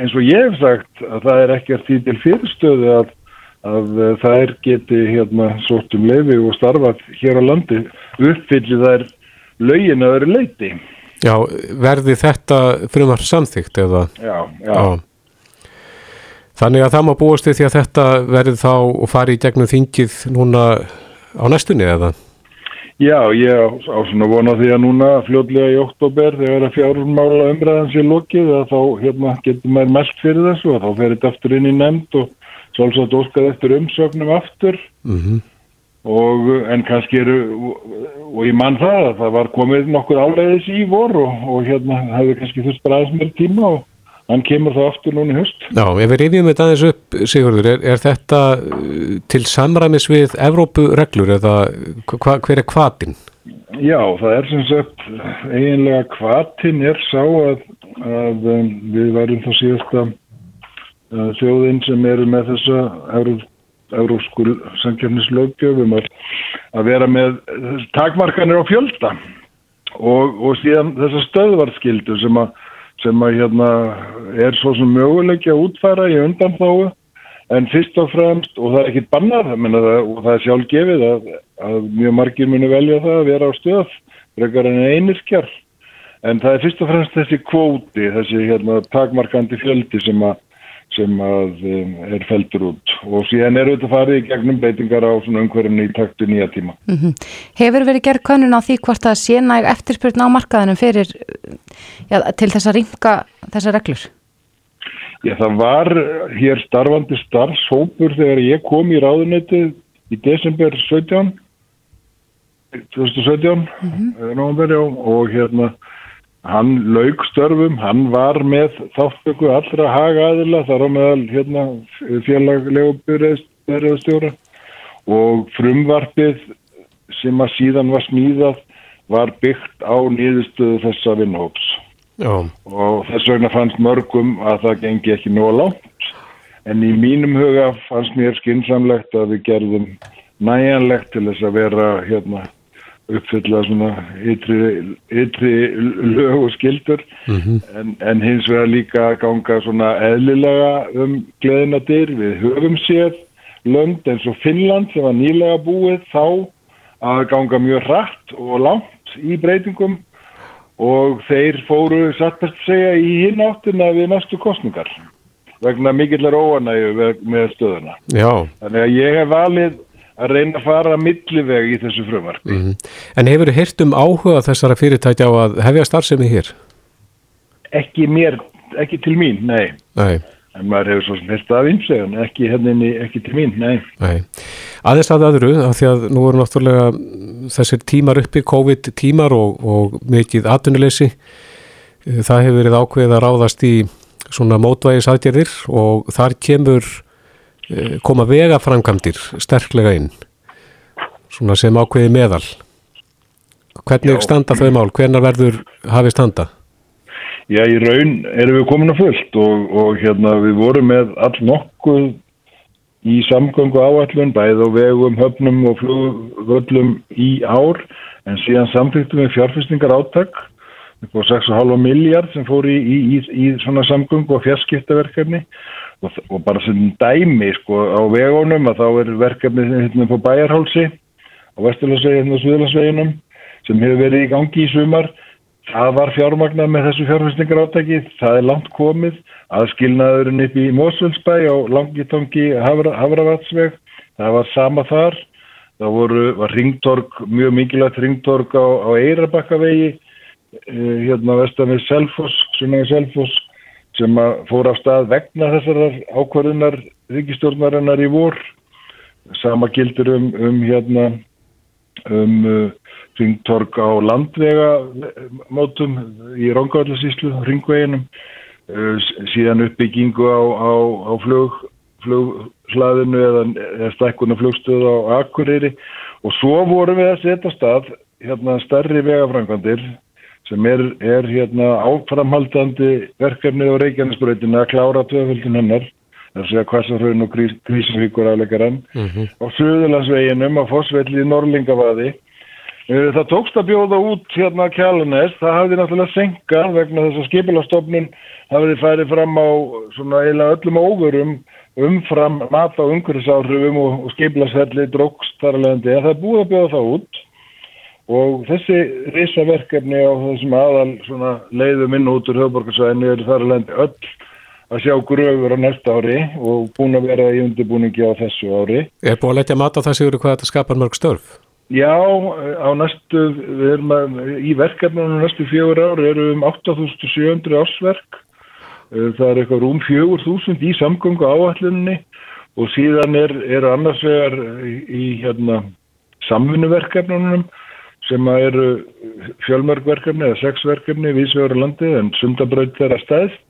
eins og ég hef sagt að það er ekkert því til fyrirstöðu að að eh, þær geti hérna sortum lefi og starfað hér á landi uppfyllið þær lögin að vera leiti. Já, verði þetta frumar samþygt eða? Já, já. já. Þannig að það má búast því að þetta verði þá og fari í gegnum þingið núna á næstunni eða? Já, ég á, á svona vona því að núna fljóðlega í oktober þegar að fjármála umræðan sé lokið að þá hérna, getur maður mest fyrir þessu og þá fer þetta aftur inn í nefnd og sjálfsagt óskað eftir umsögnum aftur mm -hmm. og en kannski eru og ég mann það að það var komið nokkur áleiðis í vor og, og hérna hefur kannski þurft bara aðeins mér tíma og hann kemur það aftur núna í höst Já, ef við rifjum þetta aðeins upp Sigurður, er, er þetta uh, til samræmis við Evrópureglur eða hva, hver er kvatin? Já, það er sem sagt eiginlega kvatin er sá að, að um, við varum þá síðast að Eh, þjóðinn sem eru með þessa európsku samkjöfnislaugjöfum að, að vera með takmarkanir á fjölda og, og síðan þessa stöðvarskildu sem að, sem að hérna, er svo sem möguleikja að útfæra í undan þáu en fyrst og fremst og það er ekkit bannað það, og það er sjálf gefið að, að mjög margir muni velja það að vera á stöð frekar en einirkjar en það er fyrst og fremst þessi kvóti þessi hérna, takmarkandi fjöldi sem að sem að um, er feldur út og síðan eru þetta farið í gegnum breytingar á svona umhverjum í taktu nýja tíma. Mm -hmm. Hefur verið gerð konun á því hvort það sé næg eftirspurn á markaðinum fyrir ja, til þess að ringa þessar reglur? Já, það var hér starfandi starfshópur þegar ég kom í ráðuneti í desember 17 2017 mm -hmm. og hérna Hann laug störfum, hann var með þáttöku allra hagaðila þar á meðal hérna, félaglegu byrjaðstjóra og frumvarpið sem að síðan var smíðað var byggt á nýðustuðu þessa vinnhóps og þess vegna fannst mörgum að það gengi ekki nóg langt. En í mínum huga fannst mér skinsamlegt að við gerðum næjanlegt til þess að vera hérna uppfylla svona ytri, ytri lög og skildur mm -hmm. en, en hins vegar líka ganga svona eðlilega um gleðina dyr við höfum séð lönd eins og Finnland sem var nýlega búið þá að ganga mjög hratt og langt í breytingum og þeir fóru satt að segja í hinn áttina við næstu kostningar vegna mikillar óanægu með stöðuna. Já. Þannig að ég hef valið að reyna að fara að milliveg í þessu frumarki. Mm -hmm. En hefur þið hirt um áhuga þessara fyrirtækja á að hefja starfsemi hér? Ekki mér, ekki til mín, nei. Nei. En maður hefur svo sem hirt af einsvegun, ekki henni, ekki til mín, nei. Nei. Aðeins að öðru, af því að nú eru náttúrulega þessir tímar uppi, COVID tímar og, og mikið atvinnuleysi. Það hefur verið ákveðið að ráðast í svona mótvægisadgerðir og þar kemur Eh, koma vegafrangamdir sterklega inn svona sem ákveði meðal hvernig Já. standa þau mál, hvernar verður hafið standa? Já, í raun erum við komin að fullt og, og hérna við vorum með all nokkuð í samgöngu áallun bæð og vegum, höfnum og flugvöllum í ár en síðan samþýttum við fjárfestingar áttak upp á 6,5 miljard sem fór í, í, í, í svona samgöngu og fjarskiptaverkefni og, og bara sem dæmi sko á vegunum að þá er verkefnið hérna på bæjarhálsi á Vesturlandsveginn og Suðlandsveginnum sem hefur verið í gangi í sumar. Það var fjármagnað með þessu fjárfæstingar átæki það er langt komið. Aðskilnaðurinn upp í Mósvöldsbæ á Langitongi Havra, Havravatsveg það var sama þar. Það voru, var ringtorg, mjög mikilvægt ringtorg á, á Eirabakkavegi eh, hérna vestan við Selfoss, Sunnaði Selfoss sem fór af stað vegna þessar ákvarðunar ríkistjórnarinnar í vor. Sama gildur um, um hérna um uh, ringtorg á landvega mótum í Róngáðarsíslu ringveginum uh, síðan uppbyggingu á, á, á flug, flughlaðinu eða, eða stekkuna flugstöðu á Akureyri. Og svo vorum við að setja stað hérna starri vegafrangandir sem er, er hérna áframhaldandi verkefnið á Reykjanesbröðinu að klára tvöföldin hennar sé að Kvassarhraun og Krísvíkur afleikarann mm -hmm. á Suðurlandsveginum á Fossvelli í Norlingavaði eh, það tókst að bjóða út hérna Kjalanes, það hafði náttúrulega senkað vegna þess að skipilastofnun hafði færið fram á svona eiginlega öllum óverum umfram mat á umhverfisáhrifum og, og skipilasfelli drókst þar alveg en það búið að bjóða það út og þessi risaverkefni á þessum aðal leiðum inn út úr höfborgarsvæðinu er þar að lendi öll að sjá gröfur á næsta ári og búin að vera í undirbúningi á þessu ári. Er búin að letja mat á það sigur hvað þetta skapar mörg störf? Já, á næstu, við erum að, í verkefnunum næstu fjögur ári eru um 8700 ásverk, það er eitthvað rúm 4000 í samgöngu áallinni og síðan er, er annars vegar í, í hérna, samfunnuverkefnunum sem eru fjölmörgverkefni eða sexverkefni vísvegur á landi en sundabraut þeirra stæðst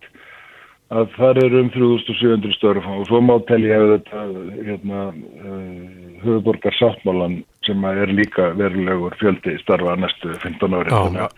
að það eru um 3700 störf og svo má telli hefur þetta hérna, uh, höfuborgar sáttmálan sem er líka verulegur fjöldi starfa næstu 15 ári. Já,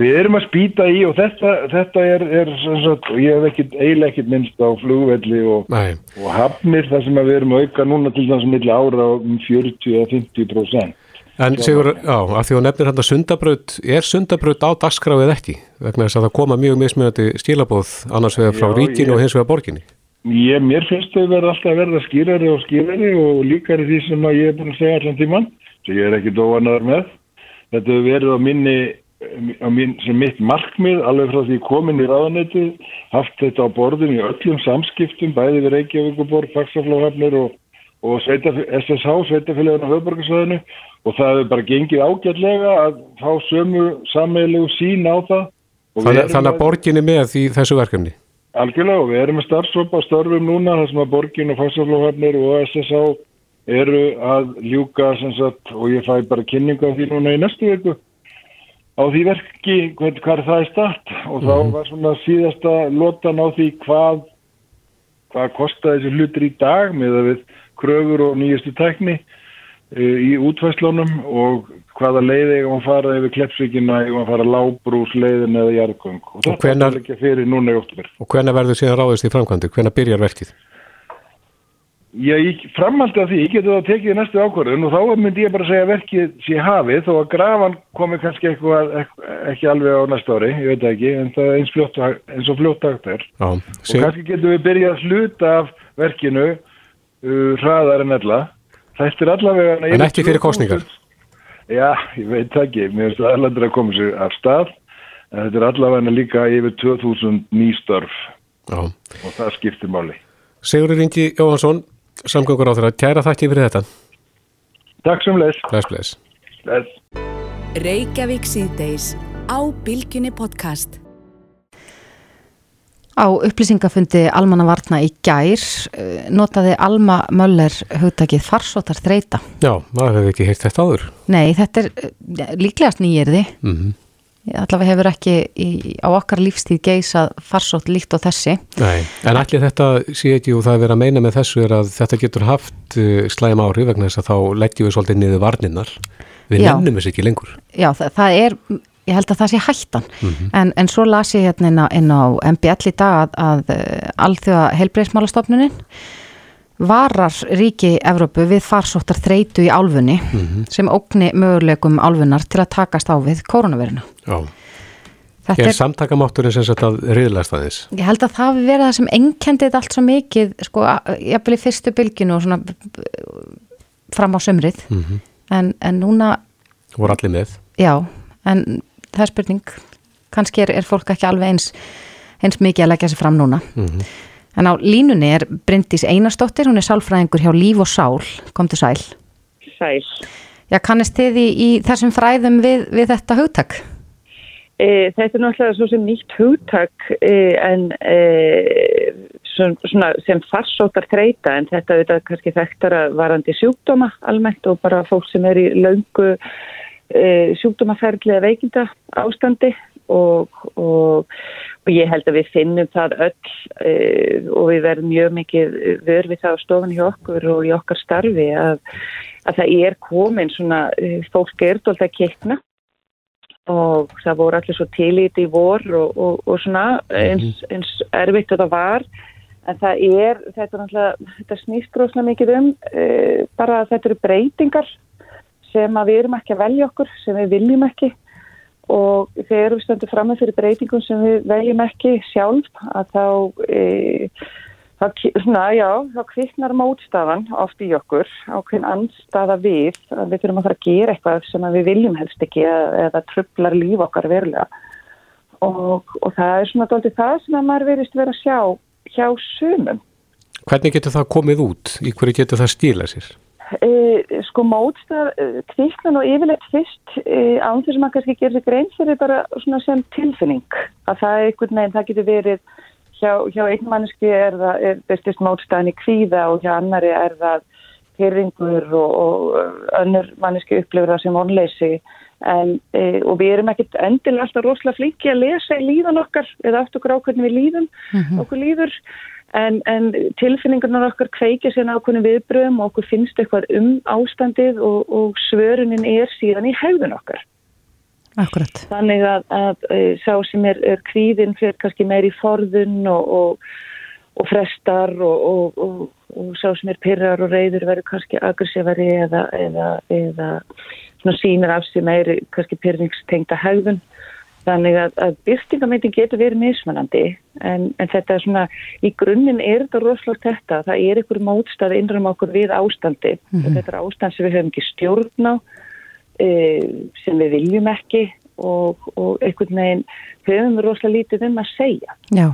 Við erum að spýta í og þetta, þetta er, er sagt, ég hef ekkit, eiginlega ekkit minnst á flugvelli og, og hafnir þar sem við erum auka núna til þess að milli ára um 40-50%. En Sigur, já, af því að nefnir hann að sundabraut, er sundabraut á dagskráið ekki? Vegna þess að það koma mjög mismunandi stílabóð annars vegar frá ríkinu og hins vegar borginni. Ég, mér finnst þau verða alltaf að verða skýrari og skýrari og líkari því sem ég er búin að segja allan tíman, sem ég er ekki dóanar með. Þetta verið á minni, á minn, sem mitt markmið, alveg frá því komin í ráðanötu, haft þetta á borðin í öllum samskiptum, bæði við Reykjavík og borg, Faxaflóhafnir og, og SSH, Sveitafélagarna á höfðborgarsöðinu og það hefur bara gengið ágætlega að fá sömu sammeilu sín á það. Þannig, þannig að borgin er með í þessu verkefni? Algjörlega og við erum með starfsópa störfum núna þar sem að borgin og fagstoflóðhafnir og SSA eru að ljúka sagt, og ég fæ bara kynninga því núna í næstu viku á því verki hvað, hvað er það í start og mm -hmm. þá mhm. var svona síðasta lotan á því hvað hvað kostaði þessi hlutur í dag með að við kröfur og nýjastu tækni í útvæslunum og hvaða leiði eigum að fara yfir Kleppsvíkina, eigum að fara lábrús leiðin eða jarðgöng og þetta er ekki fyrir núna í óttumir. Og hvenna verður síðan ráðist í framkvæmdu? Hvenna byrjar verkið? Já, ég framhaldi að því, ég getur það tekið næstu ákvörðun og þá myndi ég bara segja verkið sé hafið þó að grafan komi kannski eitthvað, ekki alveg á næstu ári, ég veit ekki, en það er eins, fljótt, eins og fljóttagt er. Já, og kannski getur við byrjað að sluta af verkinu hraðar en ella. Þetta er allavega... En ekki fyrir kostningar? Já, ég veit ekki, mér finnst það allavega að koma sér af stað, en þetta er allavega líka yfir 2000 nýstörf Já. og það skiptir máli. Sigurður Ingi Jóhansson samgöngur á þeirra. Kæra þakki fyrir þetta. Takk sem les. Bless, bless. Bless. Reykjavík síðdeis á Bilginni podcast. Á upplýsingafundi Almanna Varna í gær eh, notaði Alma Möller hugtakið farsótar þreita. Já, maður hefði ekki heilt þetta áður. Nei, þetta er eh, líklegast nýjirði. Mm allavega hefur ekki í, á okkar lífstíð geysað farsótt líkt og þessi. Nei, en allir þetta sé ekki og það er verið að meina með þessu er að þetta getur haft uh, slæm ári vegna þess að þá leggjum við svolítið niður varninnar. Við nefnum þess ekki lengur. Já, það, það er, ég held að það sé hættan, mm -hmm. en, en svo las ég hérna inn á, inn á MBL í dag að, að uh, alþjóða heilbreyðsmálastofnunin varar ríki Evrópu við farsóttar þreitu í álfunni mm -hmm. sem ógni möguleikum álfunar til að takast á við koronaviruna. Já. Þetta er, er samtakamátturinn sem þetta riðlæst aðeins? Ég held að það hafi verið það sem ennkendið allt svo mikið, sko, jafnvel í fyrstu bylginu og svona fram á sömrið, mm -hmm. en, en núna... Voru allir með? Já, en það er spurning, kannski er, er fólk ekki alveg eins, eins mikið að leggja sér fram núna. Mm -hmm. En á línunni er Bryndís Einarstóttir, hún er sálfræðingur hjá Líf og Sál. Komdu sæl. Sæl. Já, kannist þið í, í þessum fræðum við, við þetta hugtak? E, þetta er náttúrulega svo sem nýtt hugtak e, en e, svona, sem farsóttar þreita en þetta er kannski þekktara varandi sjúkdóma almennt og bara fólk sem er í laungu e, sjúkdómaferðli eða veikinda ástandi og, og, og ég held að við finnum það öll uh, og við verðum mjög mikið vör við það á stofan hjá okkur og í okkar starfi að, að það er komin svona, uh, fólk er doldið að kikna og það voru allir svo tilít í vor og, og svona eins, mhm. eins erfitt þetta var en það er, þetta er náttúrulega, þetta snýst gróðslega mikið um uh, bara að þetta eru breytingar sem við erum ekki að velja okkur, sem við viljum ekki og þegar við stöndum fram með fyrir breytingum sem við veljum ekki sjálf að þá e, það, svona, já, þá kvittnar mótstafan oft í okkur á hvern anstaða við að við þurfum að fara að gera eitthvað sem við viljum helst ekki eða, trublar líf okkar verulega og, og það er svona doldið það sem að maður verist vera að sjá hjá sumum Hvernig getur það komið út? Í hverju getur það stíla sér? E, sko mótstað kviknan og yfirleitt fyrst e, án þess að maður kannski gerir sig grein fyrir bara svona sem tilfinning. Að það er einhvern veginn, það getur verið hjá, hjá einn manneski er það er bestist mótstaðin í kvíða og hjá annari er það pyrringur og, og önnur manneski upplifur það sem vonleysi en, e, og við erum ekkert endilega alltaf rosalega flinki að lesa í líðan okkar eða aftur okkur á hvernig við líðum mm -hmm. okkur líður en, en tilfinningarnar okkar kveikir síðan ákveðin viðbröðum og okkur finnst eitthvað um ástandið og, og svörunin er síðan í hegðun okkar. Akkurat. Þannig að, að, að sá sem er, er kvíðin fyrir kannski meir í forðun og, og, og frestar og sá sem er pyrrar og reyður verður kannski aggressífari eða, eða, eða sínir af sig meiri kannski pyrringstengta hegðun Þannig að, að byrtingameitin getur verið mismunandi en, en þetta er svona, í grunninn er þetta rosalega þetta, það er einhver mótstað innram okkur við ástandi mm -hmm. þetta er ástand sem við höfum ekki stjórn á e, sem við viljum ekki og, og einhvern veginn höfum við rosalega lítið um að segja. Já,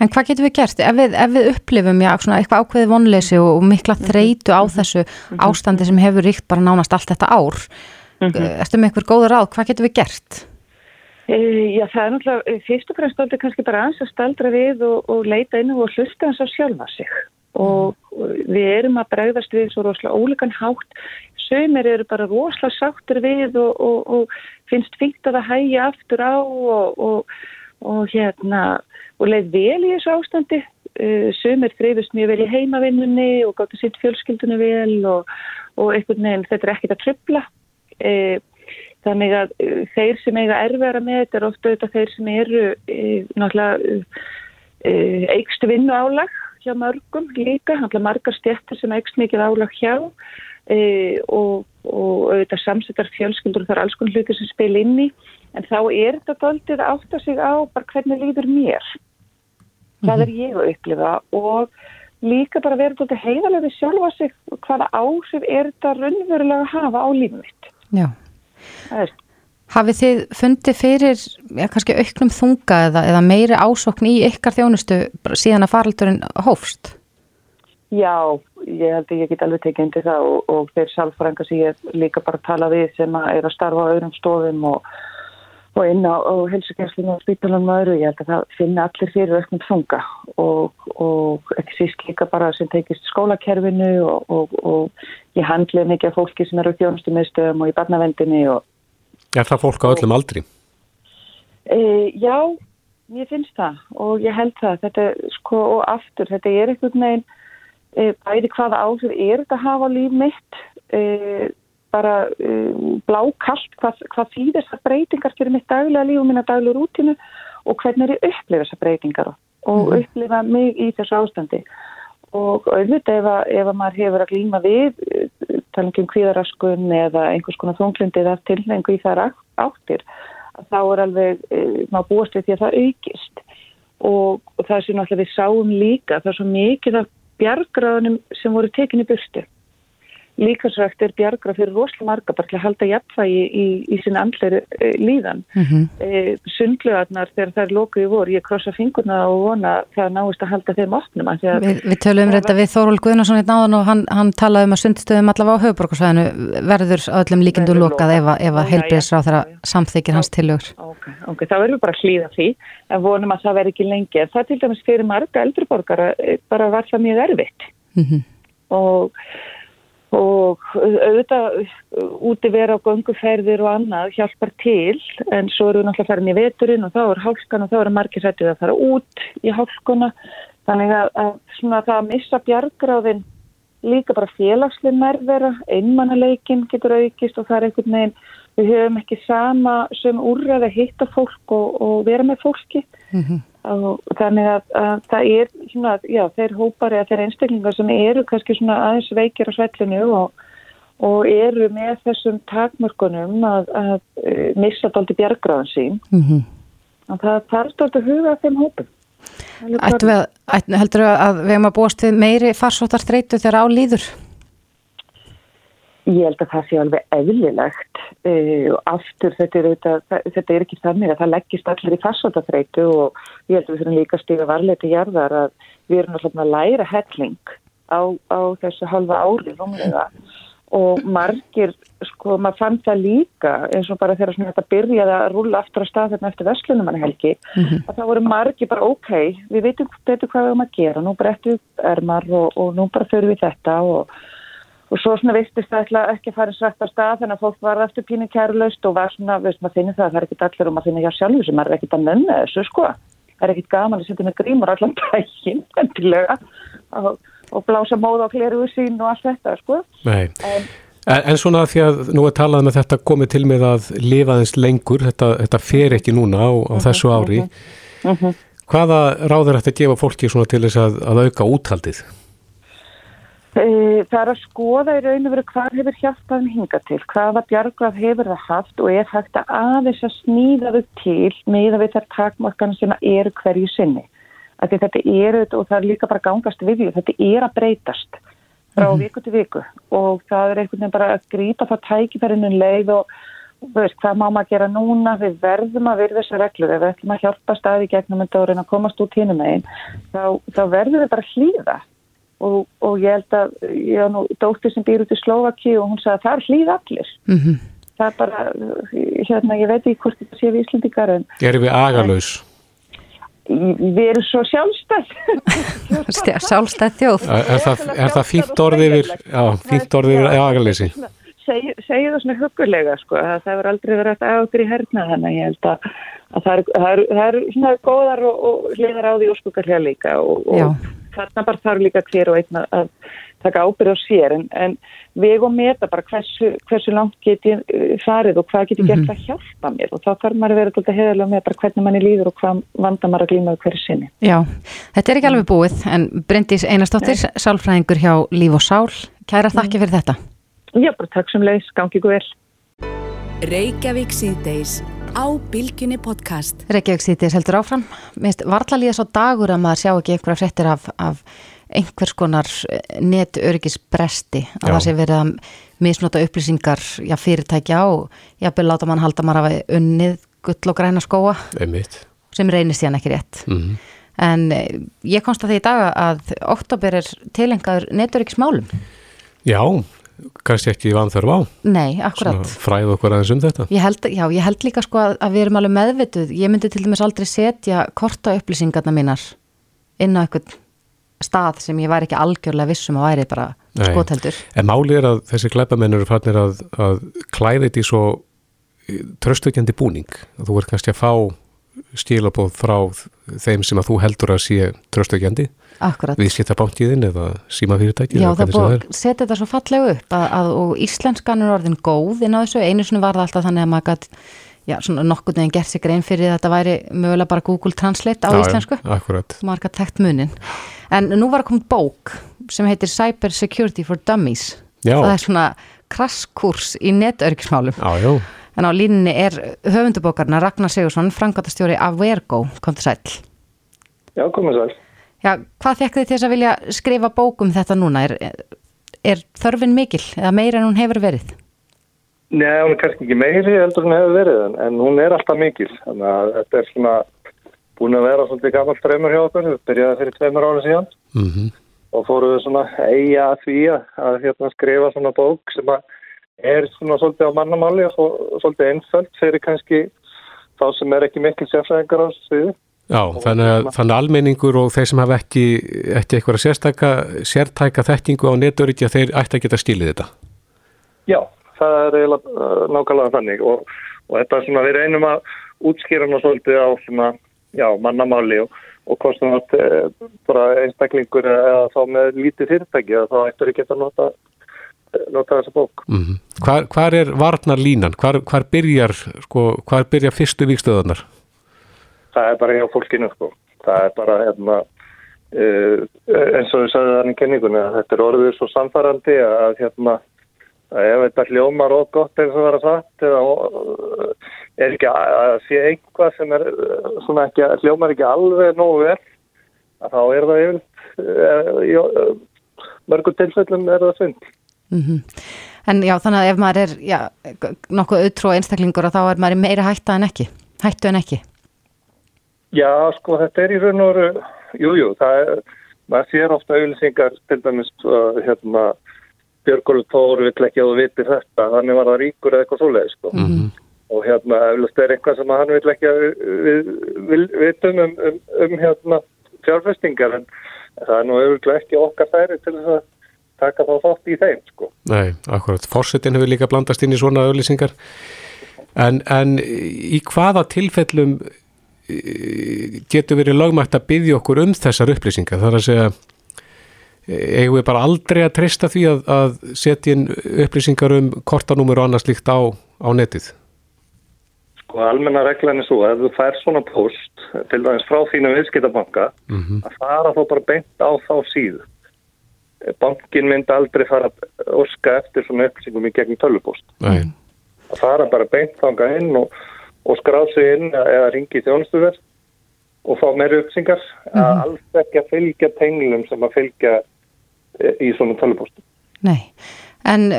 en hvað getur við gert ef við, ef við upplifum já, svona eitthvað ákveði vonleysi og, mikla mhm. þreitu á þessu mm -hmm. ástandi sem hefur ríkt bara nánast allt þetta ár, mm -hmm. erstu með eitthvað góður ráð, hvað getur við gert? Eh, já, það er náttúrulega, eh, fyrst og fremst aldrei kannski bara ans að staldra við og, og leita inn og hlusta hans á sjálfa sig. Og við erum að bregðast við svo rosalega ólíkan hátt. Sömur eru bara rosalega sáttur við og, og, og finnst fínt að það hægja aftur á og hérna og leið vel í þessu ástandi. Sömur þrifist mjög vel í heimavinnunni og gáttu sitt fjölskyldunni vel og, og einhvern veginn þetta er ekkit að tröfla þannig að uh, þeir sem eiga erfæra með þetta er ofta auðvitað þeir sem eru náttúrulega eigstu vinnu álag hjá mörgum líka, handla margar stjættir sem eigst mikið álag hjá. Og, og auðvitað samsettar fjölskyldur þar alls konar hluti sem spil inn í. En þá er þetta doldið að átta sig á bara hvernig líður mér. Hvað er ég að upplifa og líka bara verður doldið heiðalega við sjálfa sig hvaða áhrif er þetta raunverulega að hafa á lífum mitt Já Hafið þið fundið fyrir ja, kannski auknum þunga eða, eða meiri ásokn í ykkar þjónustu síðan að faraldurinn hófst? Já, ég held að ég get alveg tekið undir það og, og þeir sálfrænga sem ég líka bara tala við sem er að starfa á öðrum stofum og og inn á, helsugjastlinu og spítalunum og öðru, ég held að það finna allir fyrir auknum þunga og, og ekki síst líka bara sem tekist skólakerfinu og, og, og ég handla mikið af fólki sem eru á þjónustu meðstöðum og í barnavendinni Er það fólk á öllum aldri? E, já, ég finnst það og ég held það, þetta sko og aftur, þetta er einhvern veginn e, bæði hvaða áhrif er þetta að hafa líf mitt? E, bara um, blákallt hvað, hvað þýðir þessar breytingar fyrir mitt daglega líf og minna daglega rútinu og hvernig er ég upplifa þessar breytingar og mm. upplifa mig í þessu ástandi. Og auðvitað ef ef að maður hefur að glýma við tala um kvíðaraskun eða einhvers konar þunglindi eða tilhengu í þar áttir þá er alveg, eh, maður búast við því að það aukist. Og, og það sem við sáum líka það er svo mikið af bjargraðunum sem voru tekinni burtu líkansrækt er bjargra fyrir rosalega marga bara til að halda jafnvægi í, í sín andleiri e, líðan. Mm -hmm. e, Sundluðarnar þegar það er lókuð í vor, ég krossa fingurna og vona það náist að halda þeim opnum. Vi, við töluðum þetta við Þóról Guðnarsson í náðan og hann, hann talaði um að sundstöðum allavega á höfuborgarsvæðinu verður öllum líkindu lokað ef að, að heilbriðsráð þeirra samþykir hans tilögur. Ok, ok, það verður bara hlýða því en vonum að það verður ekki lengi. Það til dæmis fyrir marga eldriborgara e, bara var það mjög erfitt mm -hmm. og og auðvitað úti vera á gönguferðir og annað hjálpar til en svo eru við náttúrulega farin í veturinn og þá er hálkan og þá eru margir sættið að fara út í hálkuna. Þannig að, að svona það að missa bjargráðin líka bara félagslega nærvera, einmannaleikin getur aukist og það er einhvern veginn við höfum ekki sama sem úrraði að hitta fólk og, og vera með fólki. Mm -hmm þannig að, að það er svona, já, þeir hópar eða þeir einstaklingar sem eru kannski svona aðeins veikir á svellinu og, og eru með þessum takmörkunum að, að uh, missa daldi bjargráðan sín mm -hmm. og það þarf daldi að huga þeim hópum Ættu við, heldur við að við hefum að búast við meiri farsóttar þreytu þegar á líður? Ég held að það sé alveg eðlilegt uh, og aftur þetta er, þetta, þetta er ekki þannig að það leggist allir í farsótafreitu og ég held að við þurfum líka að stíga varlega til jarðar að við erum alltaf að læra helling á, á þessu halva ári rúmlega og margir, sko, maður fann það líka eins og bara þegar þetta byrjaði að rúla aftur á stað hérna eftir Vestlunumann helgi, mm -hmm. að það voru margir bara ok, við veitum betur hvað við erum að gera, nú brettum við ermar og, og nú bara förum við þetta og og svo svona vistist það ekki að fara svært á stað þannig að fólk var aftur pínu kærlaust og var svona, veist maður finnir það að það er ekkit allir og maður finnir hjá sjálfur sem er ekkit að nönna þessu sko það er ekkit gaman að setja með grímur allan dægin *laughs* og, og blása móða á kleru sín og allt þetta sko en, en, svona því að nú er talað með þetta komið til með að lifa þess lengur þetta, þetta fer ekki núna á, á uh mhm, -huh, þessu ári uh -huh, uh -huh. hvaða ráður ætti að gefa fólki svona til þess að, að auka úthaldið? Eh, það er að skoða í raun og veru hvað hefur hjálpaðum hinga til, hvaða bjargraf hefur það haft og er hægt að aðeins að snýða þau til með að við þær takmarkan sem eru hverju sinni. Þetta er, og það er líka bara gangast við því, þetta er að breytast frá mm -hmm. viku til viku og það er einhvern veginn bara að grípa það tækifærinu leið og veist, hvað má maður gera núna, við verðum að virða þessar reglur, ef við ætlum að hjálpa staði gegnum þetta og reyna að komast út hínum einn, þá, þá verðum við bara hlýða og, og ég held að ég hafa nú dóttir sem býr út í Slovaki og hún sagði að það er hlýð allir mm -hmm. það er bara, hérna ég veit ekki hvort þetta sé við Íslandikar en Erum við agalauðs? Við erum svo sjálfstæð *laughs* Sjálfstæð þjóð Er það, er það fínt orðið yfir já, fínt orðið yfir agalauðsi? Segju það svona hugulega sko, það verður aldrei verið að águr í herna þannig ég held að að það eru er, er svona góðar og, og hliðar á því hér líka og, og þarna bara þarf líka hver og einn að taka ábyrð á sér en, en veg og meta bara hversu, hversu langt geti uh, farið og hvað geti gert mm -hmm. að hjálpa mér og þá þarf maður að vera alltaf heðalega með bara hvernig manni líður og hvað vandar maður að glíma hverju sinni. Já, þetta er ekki alveg búið en Bryndís Einarstóttir, sálfræðingur hjá Líf og Sál, kæra þakki fyrir þetta. Já, bara takk sem leiðis, gangi ykkur vel. Á Bilginni podcast. Reykjavík síðdeis heldur áfram. Minnst varðalíða svo dagur að maður sjá ekki einhverja frettir af, af einhvers konar netörgisbresti að já. það sé verið að misnota upplýsingar já, fyrirtækja og jábel láta mann halda maður að unnið gull og græna skóa Einmitt. sem reynist síðan ekki rétt mm -hmm. en eh, ég konsta því í dag að oktober er tilengaður netörgismálum Já, kannski ekki vanþörf á. Nei, akkurat Fræð okkur aðeins um þetta. Ég held, Já, ég held líka sko að, að við erum alveg meðvituð. Ég myndi til dæmis aldrei setja korta upplýsingarna mínar inn á eitthvað stað sem ég væri ekki algjörlega vissum að væri bara skotheldur. En máli er að þessi glæpamenn eru fannir að, að klæði þetta í svo tröstökjandi búning. Þú verður kannski að fá stílabóð frá þeim sem að þú heldur að sé tröstökjandi. Við setja bánkiðinn eða síma fyrirtæki. Já, það búið setja þetta svo fallega upp að, að, og íslenskan er orðin góð inn á þessu. Einu svona var það alltaf þannig að maður gæti já, svona nokkur neginn gert sig grein fyrir þetta væri mögulega bara Google Translate á já, íslensku. Akkurat. Marga tekt munin. En nú var að koma bók sem heitir Cyber Security for Dummies. Já. Það er svona krasskurs í netörgismálum. Já, já. En á línni er höfundubókarna Ragnar Sigursson, frangotastjóri af Vergo, kom til sæl. Já, komið sæl. Já, hvað fekk þið til þess að vilja skrifa bókum þetta núna? Er, er þörfin mikil eða meira en hún hefur verið? Nei, hún er kannski ekki meiri heldur hún hefur verið en, en hún er alltaf mikil. Þannig að þetta er svona búin að vera svolítið gammalt fremur hjá okkur, við byrjaði fyrir tveimur ára síðan mm -hmm. og fóruðu svona eiga að því að, að hérna, skrifa svona bók sem er svona svolítið á mannamáli og svolítið einföld fyrir kannski þá sem er ekki mikil sérfræðingar á sviðu. Já, þannig að, þannig að almenningur og þeir sem hafa ekki, ekki eitthvað sérstæka, sértæka þekkingu á neturítja, þeir ætti að geta stílið þetta. Já, það er eiginlega uh, nákvæmlega þannig og, og þetta er svona, við reynum að útskýra ná svolítið á svona já, mannamáli og, og kostum að e, bara einstaklingur eða þá með lítið fyrirtæki að þá ættur ekki að nota, nota þessa bók. Mm -hmm. hvar, hvar er varnar línan? Hvar, hvar byrjar sko, hvar byrjar fyrstu vikstöðunar? Það er bara hjá fólkinu sko. Það er bara hérna Uh, eins og við sagðum þannig kenningunni að þetta er orðið svo samfærandi að hérna ef þetta hljómar og gott eins og vera sagt eða er ekki að sé einhvað sem er svona ekki, hljómar ekki alveg nógu vel að þá er það yfir mörgum tilfellum er það synd mm -hmm. En já þannig að ef maður er já, nokkuð auðtrú einstaklingur og þá er maður meira hætta en ekki hættu en ekki Já sko þetta er í raun og veru jújú það er maður sér ofta auðlýsingar til dæmis hérna Björgólu Tóru vill ekki að þú viti þetta, þannig var það ríkur eða eitthvað svoleið sko. Mm -hmm. Og hérna, eflust er eitthvað sem hann vill ekki að við, við vitum um, um, um hérna fjárfestingar, en það er nú auðvitað ekki okkar þæri til þess að taka þá þátt í þeim sko. Nei, akkurat. Fórsetin hefur líka blandast inn í svona auðlýsingar. En, en í hvaða tilfellum getur verið lögmægt að byggja okkur um þessar upplýsingar? Það er að segja eigum við bara aldrei að treysta því að, að setja inn upplýsingar um kortanúmer og annars líkt á, á netið? Sko almenna reglan er svo að ef þú fær svona post til dæmis frá þínu viðskiptabanka mm -hmm. að fara þá bara beint á þá síðu. Bankin myndi aldrei fara að orska eftir svona upplýsingum í gegn tölvupost. Nei. Það fara bara beint þanga inn og, og skráð sig inn eða ringi þjónustuverð og fá meira upplýsingar mm -hmm. að alls ekki að fylgja tenglum sem að fylgja í svona tölupóstum. Nei, en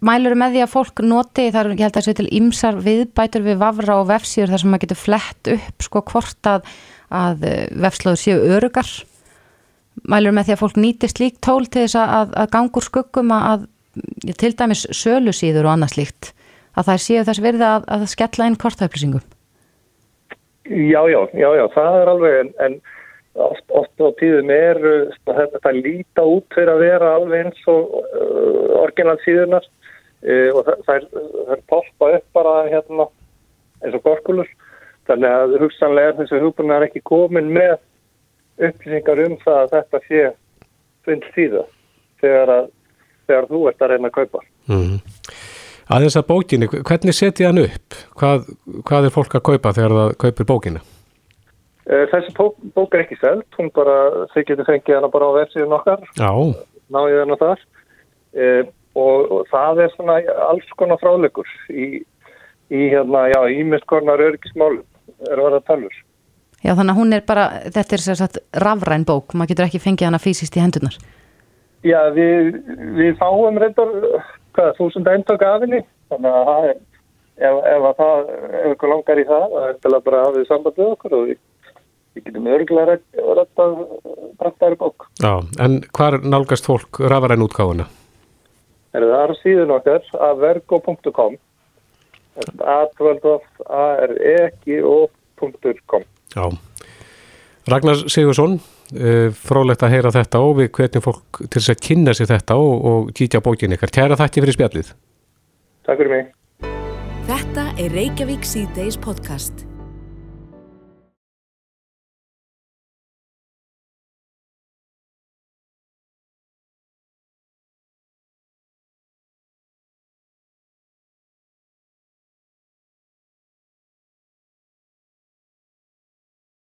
mælur með því að fólk noti, þar ég held að það sé til ymsar viðbætur við vafra og vefsíður þar sem maður getur flett upp sko hvort að, að vefslóður séu örugar. Mælur með því að fólk nýtir slíkt tól til þess að, að gangur skuggum að, að til dæmis sölu síður og annað slíkt, að það séu þess verði að, að skella inn kortaupplýsingum. Já, já, já, já, það er alveg en, en oft, oft á tíðum er þetta að líta út fyrir að vera alveg eins og uh, orginal síðunar uh, og það, það, er, er poppa upp bara hérna eins og gorkulur Þannig að hugsanlega er þessi hugbúnaðar ekki komin með upplýsingar um það að þetta sé finnst síða þegar, að, þegar þú ert að reyna að kaupa. Mm. Aðeins að bókinni, hvernig setja hann upp? Hvað, hvað er fólk að kaupa þegar það kaupir bókina? Eh, þessi bók, bók er ekki selt, hún bara, þau getur fengið hana bara á vefsíðun okkar, náðið hana þar e, og, og það er svona alls konar fráleikur í, í hérna, já, ímestkornar örgismálum er að vera talur. Já, þannig að hún er bara, þetta er sér sagt rafræn bók, maður getur ekki fengið hana fysiskt í hendunar. Já, við, við fáum reyndar, hvað, þúsund eintök afinni, þannig að það er, ef, ef að það, ef ykkur langar í það, það er til að bara hafa við samband við okkur og við, við getum örgulega rætt að rætta þær bók. Já, en hvar nálgast fólk rafræn útgáfuna? Það er síðan okkar að vergo.com a12a.r.e.o.com Já, Ragnar Sigursson eh, frólægt að heyra þetta og við hvetjum fólk til þess að kynna sér þetta og, og kýtja bókin ykkar. Kæra þætti fyrir spjallið. Takk fyrir mig. Þetta er Reykjavík C-Days podcast.